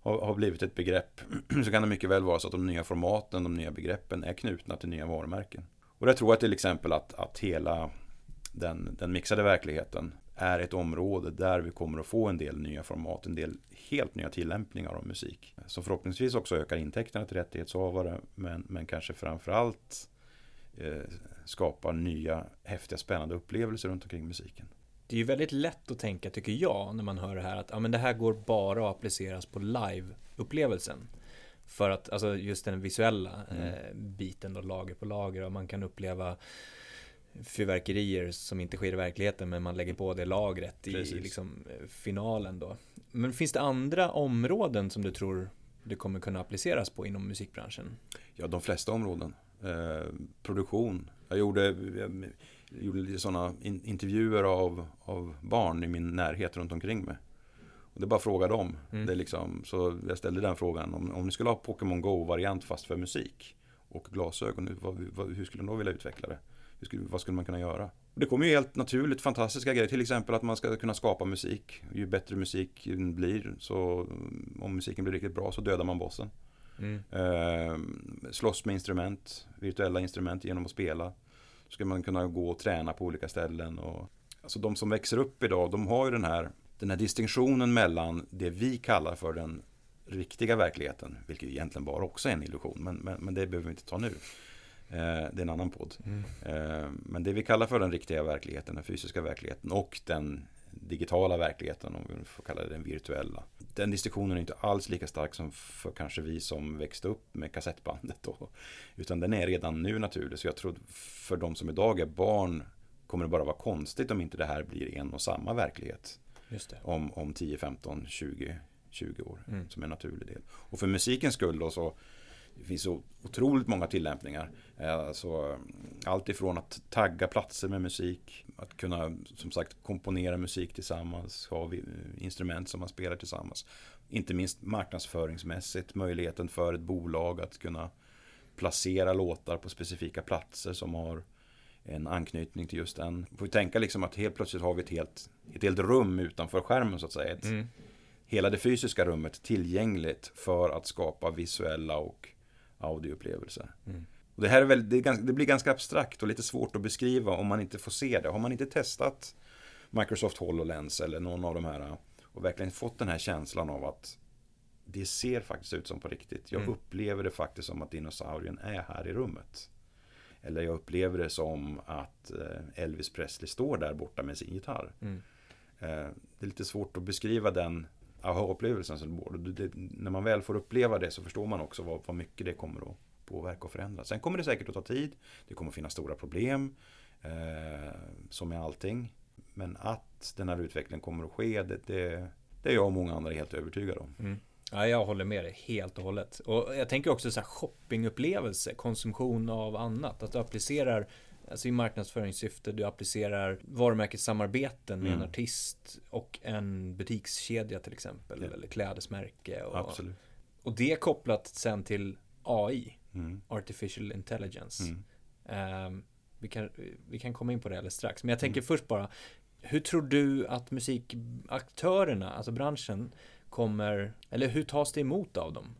Speaker 2: har, har blivit ett begrepp, [CLEARS THROAT] så kan det mycket väl vara så att de nya formaten, de nya begreppen är knutna till nya varumärken. Och där tror jag till exempel att, att hela den, den mixade verkligheten är ett område där vi kommer att få en del nya format, en del helt nya tillämpningar av musik. Som förhoppningsvis också ökar intäkterna till rättighetshavare, men, men kanske framförallt eh, skapar nya häftiga spännande upplevelser runt omkring musiken.
Speaker 1: Det är ju väldigt lätt att tänka, tycker jag, när man hör det här att ja, men det här går bara att appliceras på live-upplevelsen. För att, alltså just den visuella
Speaker 2: Mm.
Speaker 1: eh, biten då, lager på lager, och man kan uppleva fyrverkerier som inte sker i verkligheten, men man lägger på det lagret i
Speaker 2: Precis.
Speaker 1: liksom, eh, finalen då. Men finns det andra områden som du tror det kommer kunna appliceras på inom musikbranschen?
Speaker 2: Ja, de flesta områden. Eh, produktion. Jag gjorde, jag gjorde lite sådana in, intervjuer av, av barn i min närhet runt omkring mig. Och det är bara att fråga dem.
Speaker 1: Mm.
Speaker 2: Det är liksom, så jag ställde den frågan. Om, om ni skulle ha Pokémon Go-variant fast för musik och glasögon, vad, vad, hur skulle ni då vilja utveckla det? Skulle, vad skulle man kunna göra? Och det kommer ju helt naturligt fantastiska grejer. Till exempel att man ska kunna skapa musik. Ju bättre musiken blir, så om musiken blir riktigt bra så dödar man bossen.
Speaker 1: Mm.
Speaker 2: Eh, slåss med instrument, virtuella instrument genom att spela. Så ska man kunna gå och träna på olika ställen. Och, alltså de som växer upp idag, de har ju den här, den här distinktionen mellan det vi kallar för den riktiga verkligheten, vilket egentligen bara också är en illusion, men, men, men det behöver vi inte ta nu. Eh, det är en annan podd.
Speaker 1: Mm.
Speaker 2: Eh, men det vi kallar för den riktiga verkligheten, den fysiska verkligheten och den digitala verkligheten, om vi får kalla det den virtuella. Den distinktionen är inte alls lika stark som för kanske vi som växte upp med kassettbandet. Då. Utan den är redan nu naturlig. Så jag tror för de som idag är barn kommer det bara vara konstigt om inte det här blir en och samma verklighet. Om, om 10, 15, 20, 20 år.
Speaker 1: Mm.
Speaker 2: Som en naturlig del. Och för musikens skull då så det finns så otroligt många tillämpningar. Eh, Alltså, allt ifrån att tagga platser med musik, att kunna som sagt komponera musik tillsammans, ha vi- instrument som man spelar tillsammans. Inte minst marknadsföringsmässigt, möjligheten för ett bolag att kunna placera låtar på specifika platser som har en anknytning till just den. Får vi tänka liksom att helt plötsligt har vi ett helt, ett helt rum utanför skärmen så att säga. Ett,
Speaker 1: Mm.
Speaker 2: hela det fysiska rummet tillgängligt för att skapa visuella och audioupplevelser.
Speaker 1: Mm.
Speaker 2: Och det här är väl, det, är ganska, det blir ganska abstrakt och lite svårt att beskriva om man inte får se det. Har man inte testat Microsoft HoloLens eller någon av de här och verkligen fått den här känslan av att det ser faktiskt ut som på riktigt. Jag
Speaker 1: Mm.
Speaker 2: upplever det faktiskt som att dinosaurien är här i rummet. Eller jag upplever det som att eh, Elvis Presley står där borta med sin gitarr.
Speaker 1: Mm.
Speaker 2: Eh, Det är lite svårt att beskriva den aha-upplevelsen. som du. Det- det- När man väl får uppleva det så förstår man också vad, vad mycket det kommer att påverka och förändra. Sen kommer det säkert att ta tid. Det kommer att finnas stora problem. Eh, som med allting. Men att den här utvecklingen kommer att ske, det, det, det är jag och många andra helt övertygade om.
Speaker 1: Mm. Ja, jag håller med dig helt och hållet. Och jag tänker också så här shoppingupplevelse, konsumtion av annat. Att du applicerar, alltså i marknadsföringssyfte, du applicerar varumärkessamarbeten med
Speaker 2: Mm.
Speaker 1: en artist och en butikskedja till exempel,
Speaker 2: Ja.
Speaker 1: eller klädesmärke. Och,
Speaker 2: Absolut.
Speaker 1: och det är kopplat sen till AI,
Speaker 2: Mm.
Speaker 1: Artificial Intelligence.
Speaker 2: Mm.
Speaker 1: Ehm, vi, kan, vi kan komma in på det alldeles strax. Men jag tänker
Speaker 2: Mm.
Speaker 1: först bara, hur tror du att musikaktörerna, alltså branschen, kommer, eller hur tas det emot av dem?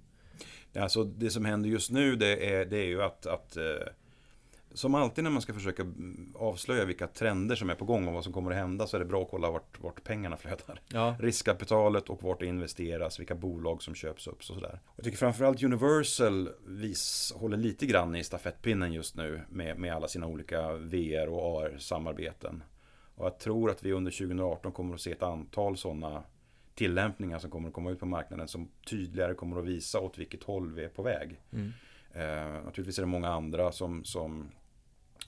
Speaker 2: Alltså det som händer just nu det är, det är ju att, att eh, som alltid när man ska försöka avslöja vilka trender som är på gång och vad som kommer att hända så är det bra att kolla vart, vart pengarna flödar.
Speaker 1: Ja,
Speaker 2: Riskkapitalet och vart det investeras, vilka bolag som köps upp och sådär. Jag tycker framförallt Universal vis, håller lite grann i stafettpinnen just nu med, med alla sina olika VR och AR-samarbeten. Och jag tror att vi under 2018 kommer att se ett antal sådana tillämpningar som kommer att komma ut på marknaden som tydligare kommer att visa åt vilket håll vi är på väg.
Speaker 1: mm.
Speaker 2: Eh, naturligtvis är det många andra som, som,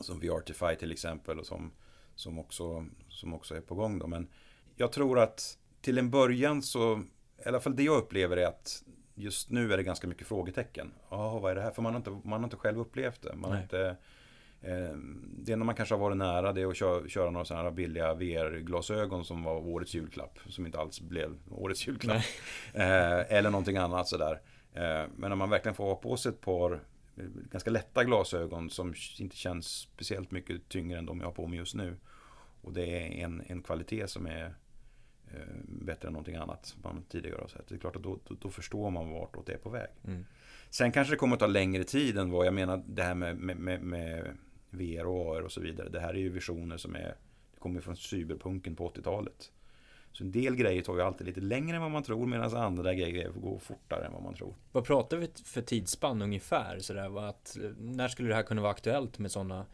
Speaker 2: som VRtify till exempel och som, som, också, som också är på gång. Då. Men jag tror att till en början så, i alla fall det jag upplever är att just nu är det ganska mycket frågetecken. Ja, vad är det här? För man har inte, man har inte själv upplevt det. Man har inte, eh, det enda man kanske har varit nära det är att köra, köra några sådana här billiga VR-glasögon som var årets julklapp. Som inte alls blev årets julklapp. Eh, eller någonting annat sådär. Eh, men när man verkligen får ha på sig ett par ganska lätta glasögon som inte känns speciellt mycket tyngre än de jag har på mig just nu. Och det är en, en kvalitet som är Eh, bättre än någonting annat man tidigare har sett. Det är klart att då, då, då förstår man vartåt det är på väg. Mm. Sen kanske det kommer att ta längre tid än vad jag menar det här med, med, med, med VR och AR och så vidare. Det här är ju visioner som är, det kommer från cyberpunken på 80-talet. Så en del grejer tar ju alltid lite längre än vad man tror medan andra grejer går fortare än vad man tror.
Speaker 1: Vad pratar vi för tidsspann ungefär? Sådär, att, när skulle det här kunna vara aktuellt med sådana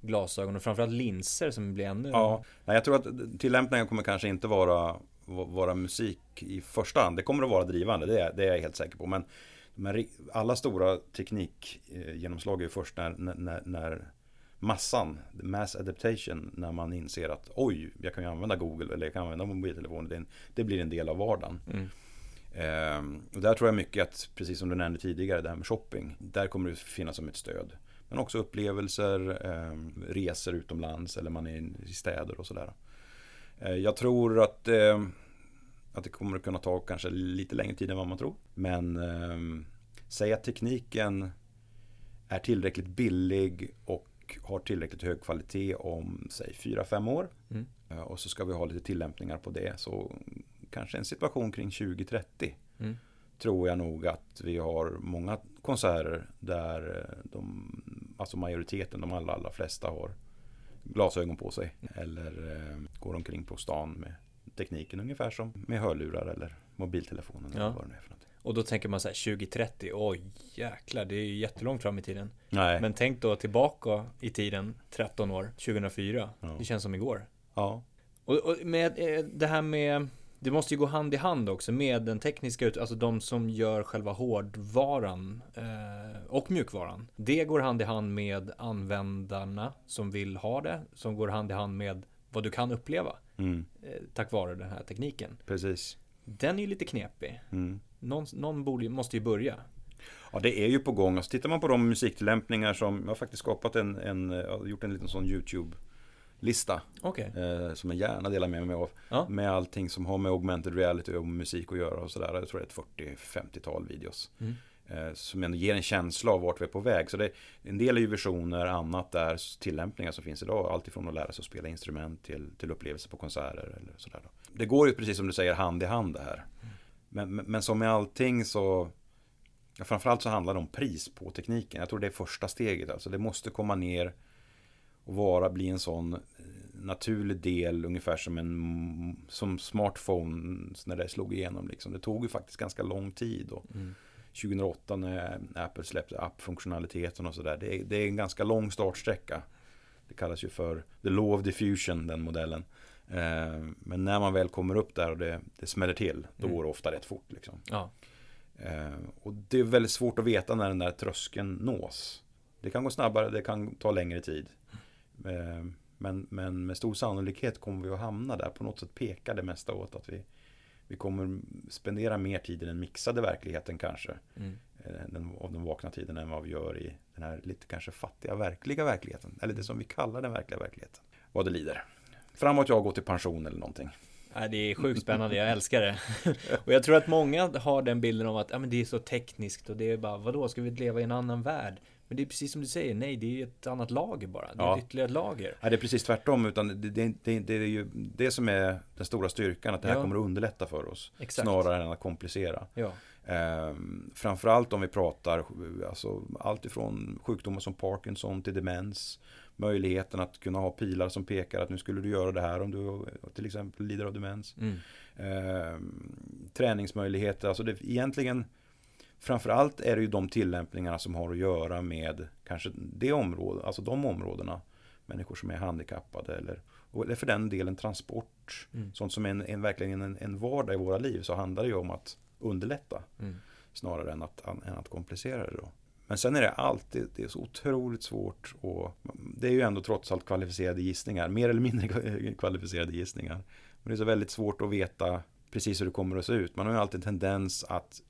Speaker 1: glasögon och framförallt linser som blir ännu...
Speaker 2: Ja, nej, jag tror att tillämpningen kommer kanske inte vara, vara musik i första hand. Det kommer att vara drivande, det är, det är jag helt säker på. Men, men alla stora teknikgenomslag är ju först när, när, när massan, mass adaptation, när man inser att oj, jag kan ju använda Google eller jag kan använda mobiltelefonen. Det, det blir en del av vardagen. Mm. Ehm, och där tror jag mycket att, precis som du nämnde tidigare, det här med shopping. Där kommer det finnas som ett stöd. Men också upplevelser, eh, resor utomlands eller man är i städer och sådär. Eh, jag tror att, eh, att det kommer att kunna ta kanske lite längre tid än vad man tror. Men eh, säg att tekniken är tillräckligt billig och har tillräckligt hög kvalitet om säg 4-5 år. Mm. Eh, och så ska vi ha lite tillämpningar på det. Så kanske en situation kring 2030. Mm. Tror jag nog att vi har många konserter där de alltså majoriteten, de allra, allra flesta har glasögon på sig. Eller eh, går omkring på stan med tekniken ungefär som med hörlurar eller mobiltelefonen. Ja. Eller vad det är för.
Speaker 1: Och då tänker man så här 2030, oj jäklar, det är ju jättelångt fram i tiden.
Speaker 2: Nej.
Speaker 1: Men tänk då tillbaka i tiden, 13 år, 2004. Ja. Det känns som igår.
Speaker 2: Ja.
Speaker 1: Och, och med eh, det här med det måste ju gå hand i hand också med den tekniska, alltså de som gör själva hårdvaran eh, och mjukvaran. Det går hand i hand med användarna som vill ha det, som går hand i hand med vad du kan uppleva mm. eh, tack vare den här tekniken.
Speaker 2: Precis.
Speaker 1: Den är ju lite knepig. Mm. Någon, någon borde, måste ju börja.
Speaker 2: Ja, det är ju på gång. Alltså, tittar man på de musiktillämpningar som, jag har faktiskt skapat en, en gjort en liten sån YouTube lista.
Speaker 1: Okay.
Speaker 2: Eh, som jag gärna delar med mig av. Ja. Med allting som har med augmented reality och musik att göra och sådär. Jag tror det är ett 40-50-tal videos. Mm. Eh, som ändå ger en känsla av vart vi är på väg. Så det, en del är ju visioner, annat är tillämpningar som finns idag. Alltifrån att lära sig att spela instrument till, till upplevelser på konserter. Eller sådär då. Det går ju precis som du säger hand i hand det här. Men, men, men som med allting så ja, Framförallt så handlar det om pris på tekniken. Jag tror det är första steget. Alltså det måste komma ner och vara, bli en sån eh, naturlig del, ungefär som en som smartphone när det slog igenom. Liksom. Det tog ju faktiskt ganska lång tid. Och mm. 2008 när Apple släppte app-funktionaliteten och sådär. Det, det, är en ganska lång startsträcka. Det kallas ju för the law of diffusion, den modellen. Eh, men när man väl kommer upp där och det, det smäller till, då mm. går det ofta rätt fort. Liksom.
Speaker 1: Ja.
Speaker 2: Eh, och det är väldigt svårt att veta när den där tröskeln nås. Det kan gå snabbare, det kan ta längre tid. Eh, men, men med stor sannolikhet kommer vi att hamna där. På något sätt pekar det mesta åt att vi, vi kommer spendera mer tid i den mixade verkligheten kanske. Mm. Den, av den vakna tiden än vad vi gör i den här lite kanske fattiga verkliga verkligheten. Eller det som vi kallar den verkliga verkligheten. Vad det lider. Framåt jag går till pension eller någonting.
Speaker 1: det är sjukt spännande, jag älskar det. [LAUGHS] och jag tror att många har den bilden av att ja, men det är så tekniskt och det är bara, vadå, ska vi leva i en annan värld? Men det är precis som du säger, nej det är ett annat lager bara. Det är ja. ett ytterligare lager.
Speaker 2: Ja, det är precis tvärtom. Utan det, det, det, det, är ju det som är den stora styrkan. Att det här ja. kommer att underlätta för oss.
Speaker 1: Exakt.
Speaker 2: Snarare än att komplicera.
Speaker 1: Ja.
Speaker 2: Ehm, framförallt om vi pratar alltså, allt ifrån sjukdomar som Parkinson till demens. Möjligheten att kunna ha pilar som pekar att nu skulle du göra det här om du till exempel lider av demens. Mm. Ehm, träningsmöjligheter. Alltså det, egentligen Framförallt är det ju de tillämpningarna som har att göra med kanske det området, alltså de områdena. Människor som är handikappade eller, eller för den delen transport. Mm. Sånt som är en, en verkligen en, en vardag i våra liv så handlar det ju om att underlätta. Mm. Snarare än att, än att komplicera det då. Men sen är det alltid, det är så otroligt svårt och det är ju ändå trots allt kvalificerade gissningar, mer eller mindre [LAUGHS] kvalificerade gissningar. Och det är så väldigt svårt att veta precis hur det kommer att se ut. Man har ju alltid en tendens att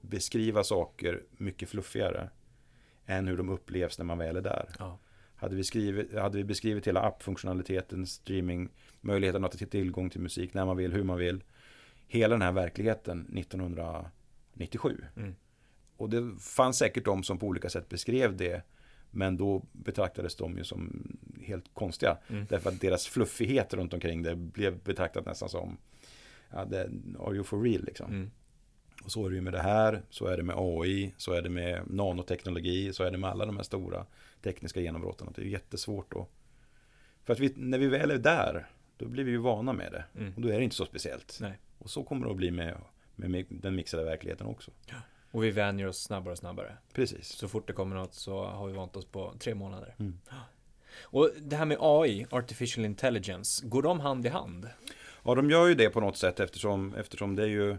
Speaker 2: beskriva saker mycket fluffigare än hur de upplevs när man väl är där.
Speaker 1: Ja.
Speaker 2: Hade vi, skrivit, hade vi beskrivit hela appfunktionaliteten, streaming, möjligheten att ha tillgång till musik när man vill, hur man vill. Hela den här verkligheten 1997.
Speaker 1: Mm.
Speaker 2: Och det fanns säkert de som på olika sätt beskrev det. Men då betraktades de ju som helt konstiga.
Speaker 1: Mm.
Speaker 2: Därför att deras fluffighet runt omkring det blev betraktat nästan som ja, det, Are you for real liksom.
Speaker 1: Mm.
Speaker 2: Och så är det ju med det här, så är det med AI, så är det med nanoteknologi, så är det med alla de här stora tekniska genombrotten. Det är jättesvårt att... För att vi, när vi väl är där, då blir vi ju vana med det.
Speaker 1: Mm.
Speaker 2: Och då är det inte så speciellt.
Speaker 1: Nej.
Speaker 2: Och så kommer det att bli med, med, med den mixade verkligheten också.
Speaker 1: Och vi vänjer oss snabbare och snabbare.
Speaker 2: Precis.
Speaker 1: Så fort det kommer något så har vi vant oss på tre månader.
Speaker 2: Mm.
Speaker 1: Och det här med AI, Artificial Intelligence, går de hand i hand?
Speaker 2: Ja, de gör ju det på något sätt eftersom, eftersom det är ju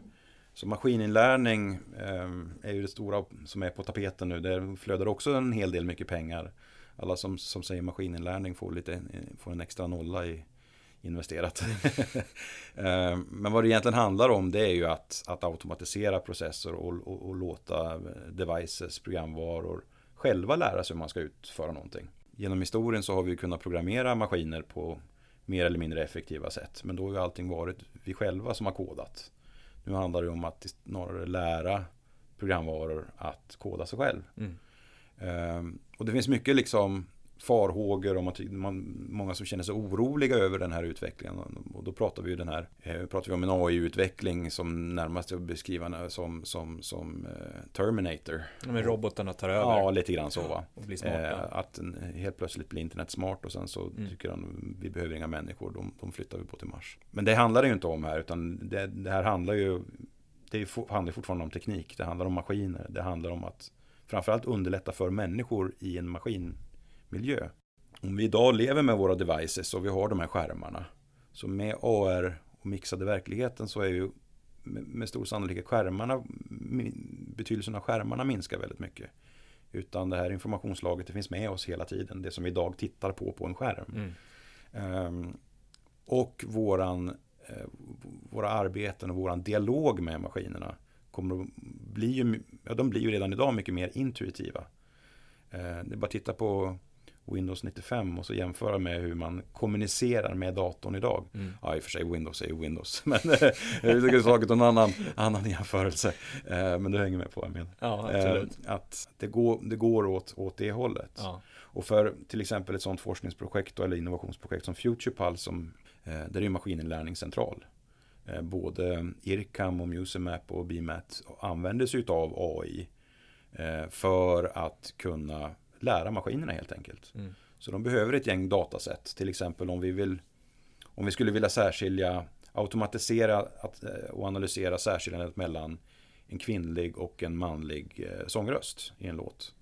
Speaker 2: så maskininlärning eh, är ju det stora som är på tapeten nu. Där flödar också en hel del mycket pengar. Alla som, som säger maskininlärning får, lite, får en extra nolla i investerat. [LAUGHS] eh, men vad det egentligen handlar om det är ju att, att automatisera processer och, och, och låta devices, programvaror själva lära sig hur man ska utföra någonting. Genom historien så har vi kunnat programmera maskiner på mer eller mindre effektiva sätt. Men då har ju allting varit vi själva som har kodat. Nu handlar det om att snarare lära programvaror att koda sig själv.
Speaker 1: Mm.
Speaker 2: Um, och det finns mycket liksom farhågor om att man, många som känner sig oroliga över den här utvecklingen. Och då pratar vi ju den här, eh, pratar vi om en AI-utveckling som närmast är beskrivande som, som, som eh, Terminator.
Speaker 1: Men robotarna tar över.
Speaker 2: Ja, lite grann så va.
Speaker 1: Och blir smarta.
Speaker 2: Eh, att helt plötsligt blir internet smart och sen så
Speaker 1: Mm.
Speaker 2: tycker han vi behöver inga människor, de, de flyttar vi på till Mars. Men det handlar det ju inte om här, utan det, det här handlar ju, det är handlar fortfarande om teknik, det handlar om maskiner, det handlar om att framförallt underlätta för människor i en maskinmiljö. Om vi idag lever med våra devices och vi har de här skärmarna, så med AR och mixade verkligheten så är ju med, stor sannolikhet skärmarna, betydelsen av skärmarna minskar väldigt mycket. Utan det här informationslaget det finns med oss hela tiden. Det som vi idag tittar på på en skärm.
Speaker 1: Mm.
Speaker 2: Ehm, och våran, eh, våra arbeten och våran dialog med maskinerna kommer att bli ju, ja, de blir ju redan idag mycket mer intuitiva. Eh, det är bara att titta på Windows 95 och så jämföra med hur man kommunicerar med datorn idag.
Speaker 1: Mm.
Speaker 2: Ja, i och för sig Windows är ju Windows. [LAUGHS] Men eh, jag tycker taget en annan, annan jämförelse. Eh, Men du hänger med på vad jag menar.
Speaker 1: Ja,
Speaker 2: Eh,
Speaker 1: absolut.
Speaker 2: Att det går, det går åt, åt det hållet.
Speaker 1: Ja.
Speaker 2: Och för till exempel ett sådant forskningsprojekt eller innovationsprojekt som FuturePulse, som, eh, där är ju maskininlärning central. Eh, både IRCAM och Musemap och BMAT använder sig av AI eh, för att kunna lära maskinerna helt enkelt.
Speaker 1: Mm.
Speaker 2: Så de behöver ett gäng dataset. Till exempel om vi vill om vi skulle vilja särskilja, automatisera att, eh, och analysera särskiljandet mellan en kvinnlig och en manlig eh, sångröst i en låt.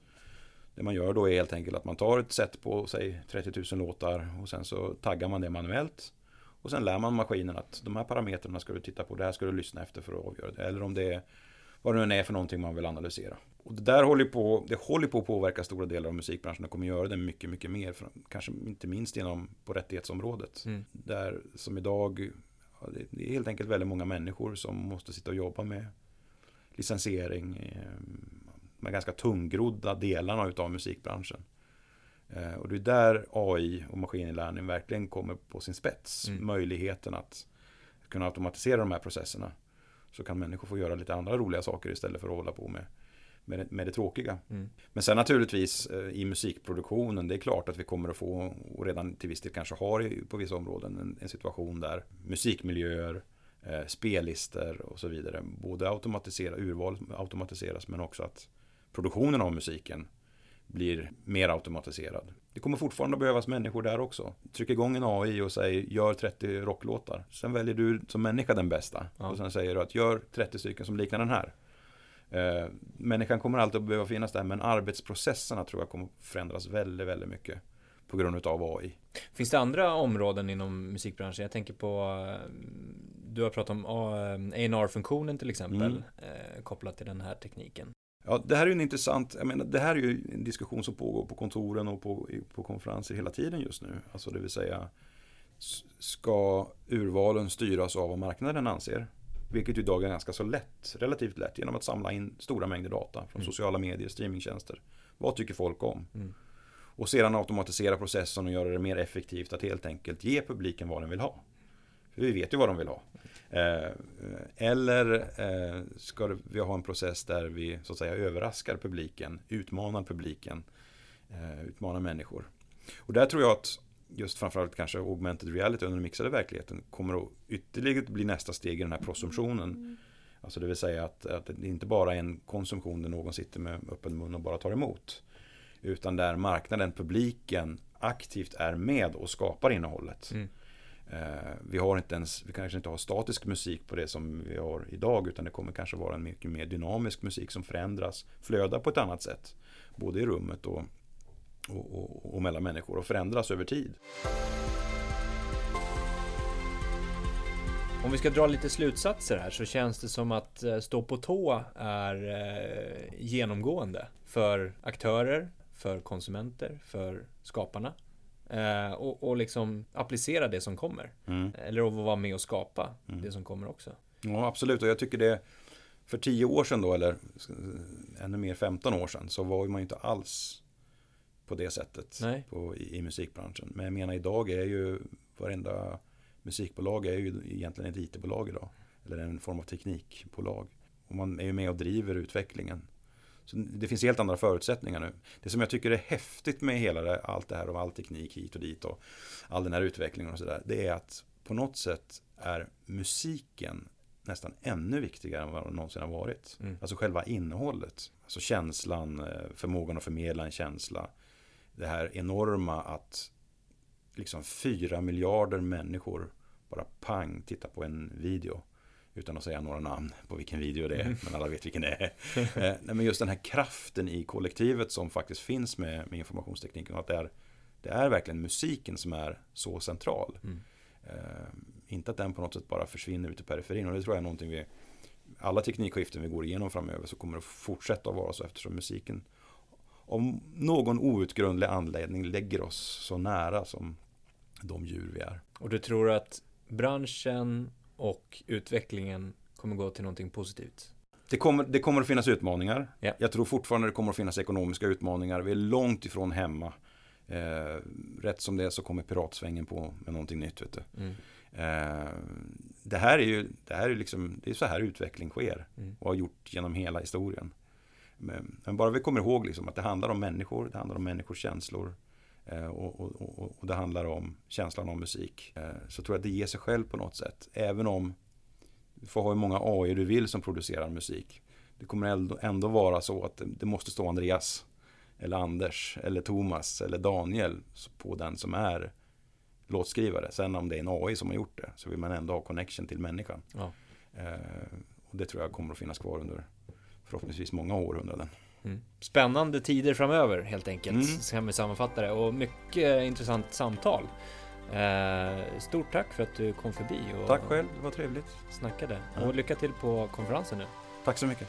Speaker 2: Det man gör då är helt enkelt att man tar ett set på, säg 30 000 låtar och sen så taggar man det manuellt. Och sen lär man maskinen att de här parametrarna ska du titta på, det här ska du lyssna efter för att avgöra det. Eller om det är vad det nu är för någonting man vill analysera. Och det där håller på, det håller på att påverka stora delar av musikbranschen och kommer göra det mycket, mycket mer. För, kanske inte minst inom på rättighetsområdet.
Speaker 1: Mm.
Speaker 2: Där som idag, ja, det- det är helt enkelt väldigt många människor som måste sitta och jobba med licensiering, eh, de ganska tungrodda delarna utav musikbranschen. Eh, Och det är där AI och maskininlärning verkligen kommer på sin spets.
Speaker 1: Mm.
Speaker 2: Möjligheten att kunna automatisera de här processerna. Så kan människor få göra lite andra roliga saker istället för att hålla på med, med, det, med det tråkiga.
Speaker 1: Mm.
Speaker 2: Men sen naturligtvis eh, i musikproduktionen, det är klart att vi kommer att få, och redan till viss del kanske har på vissa områden, en, en situation där musikmiljöer, eh, spellistor och så vidare, både automatisera, urval automatiseras men också att produktionen av musiken blir mer automatiserad. Det kommer fortfarande att behövas människor där också. Tryck igång en AI och säg gör 30 rocklåtar. Sen väljer du som människa den bästa.
Speaker 1: Ja.
Speaker 2: Och sen säger du att gör 30 stycken som liknar den här. Eh, människan kommer alltid att behöva finnas där men arbetsprocesserna tror jag kommer förändras väldigt, väldigt mycket på grund av AI.
Speaker 1: Finns det andra områden inom musikbranschen? Jag tänker på eh, Du har pratat om eh, A&R-funktionen till exempel
Speaker 2: Mm.
Speaker 1: eh, kopplat till den här tekniken.
Speaker 2: Ja, det här är ju en intressant, jag menar, det här är ju en diskussion som pågår på kontoren och på, på konferenser hela tiden just nu. Alltså det vill säga ska urvalen styras av vad marknaden anser. Vilket idag är ganska så lätt, relativt lätt, genom att samla in stora mängder data från mm. sociala medier, streamingtjänster. Vad tycker folk om? Mm. Och sedan automatisera processen och göra det mer effektivt att helt enkelt ge publiken vad den vill ha. För vi vet ju vad de vill ha. Eh, eller eh, ska vi ha en process där vi så att säga överraskar publiken, utmanar publiken, eh, utmanar människor. Och där tror jag att just framförallt kanske augmented reality under den mixade verkligheten kommer att ytterligare bli nästa steg i den här prosumtionen. Mm. Alltså det vill säga att, att det inte bara är en konsumtion där någon sitter med öppen mun och bara tar emot. Utan där marknaden, publiken aktivt är med och skapar innehållet. Mm. Eh, vi har inte ens, vi kanske inte har statisk musik på det som vi har idag utan det kommer kanske vara en mycket mer dynamisk musik som förändras, flödar på ett annat sätt. Både i rummet och, och, och, och mellan människor och förändras över tid.
Speaker 1: Om vi ska dra lite slutsatser här så känns det som att eh, stå på tå är eh, genomgående för aktörer, för konsumenter, för skaparna. Eh, och, och liksom applicera det som kommer. Mm. Eller att vara med och skapa mm. det som kommer också.
Speaker 2: Ja, absolut. Och jag tycker det för tio år sedan då, eller ännu mer 15 år sedan, så var man ju inte alls på det sättet på, i, i, musikbranschen. Men jag menar idag är ju varenda musikbolag är ju egentligen ett IT-bolag idag. Eller en form av teknikbolag. Och man är ju med och driver utvecklingen. Så det finns helt andra förutsättningar nu. Det som jag tycker är häftigt med hela det, allt det här och all teknik hit och dit och all den här utvecklingen och sådär. Det är att på något sätt är musiken nästan ännu viktigare än vad den någonsin har varit. Mm. Alltså själva innehållet. Alltså känslan, eh, förmågan att förmedla en känsla. Det här enorma att liksom fyra miljarder människor bara pang tittar på en video. Utan att säga några namn på vilken video det är, mm. men alla vet vilken det är. eh, men just den här kraften i kollektivet som faktiskt finns med, med informationstekniken. Och att det är, det är verkligen musiken som är så central. Mm. Eh, inte att den på något sätt bara försvinner ut i periferin. Och det tror jag är någonting vi, alla teknikskiften vi går igenom framöver så kommer det fortsätta att vara så eftersom musiken om någon outgrundlig anledning lägger oss så nära som de djur vi är.
Speaker 1: Och du tror att branschen och utvecklingen kommer gå till någonting positivt?
Speaker 2: Det kommer, det kommer att finnas utmaningar. Yeah. Jag tror fortfarande det kommer att finnas ekonomiska utmaningar. Vi är långt ifrån hemma. Eh, rätt som det är så kommer piratsvängen på med någonting nytt. Vet du. Mm. Eh, det här är ju det här är liksom, det är så här utveckling sker mm. och har gjort genom hela historien. Men, men, bara vi kommer ihåg liksom att det handlar om människor, det handlar om människors känslor. Eh, och, och, och, det handlar om känslan av musik. Eh, så tror jag att det ger sig själv på något sätt. Även om du får ha hur många AI du vill som producerar musik. Det kommer ändå, ändå vara så att det måste stå Andreas. Eller Anders, eller Thomas, eller Daniel på den som är låtskrivare. Sen om det är en AI som har gjort det så vill man ändå ha connection till människan. Ja. Eh, och det tror jag kommer att finnas kvar under förhoppningsvis många århundraden.
Speaker 1: Mm. Spännande tider framöver helt enkelt, mm. så kan vi sammanfatta det. Och mycket intressant samtal. Eh, stort tack för att du kom förbi. Och
Speaker 2: tack själv, det var trevligt.
Speaker 1: Snackade. Ja. Och lycka till på konferensen nu.
Speaker 2: Tack så mycket.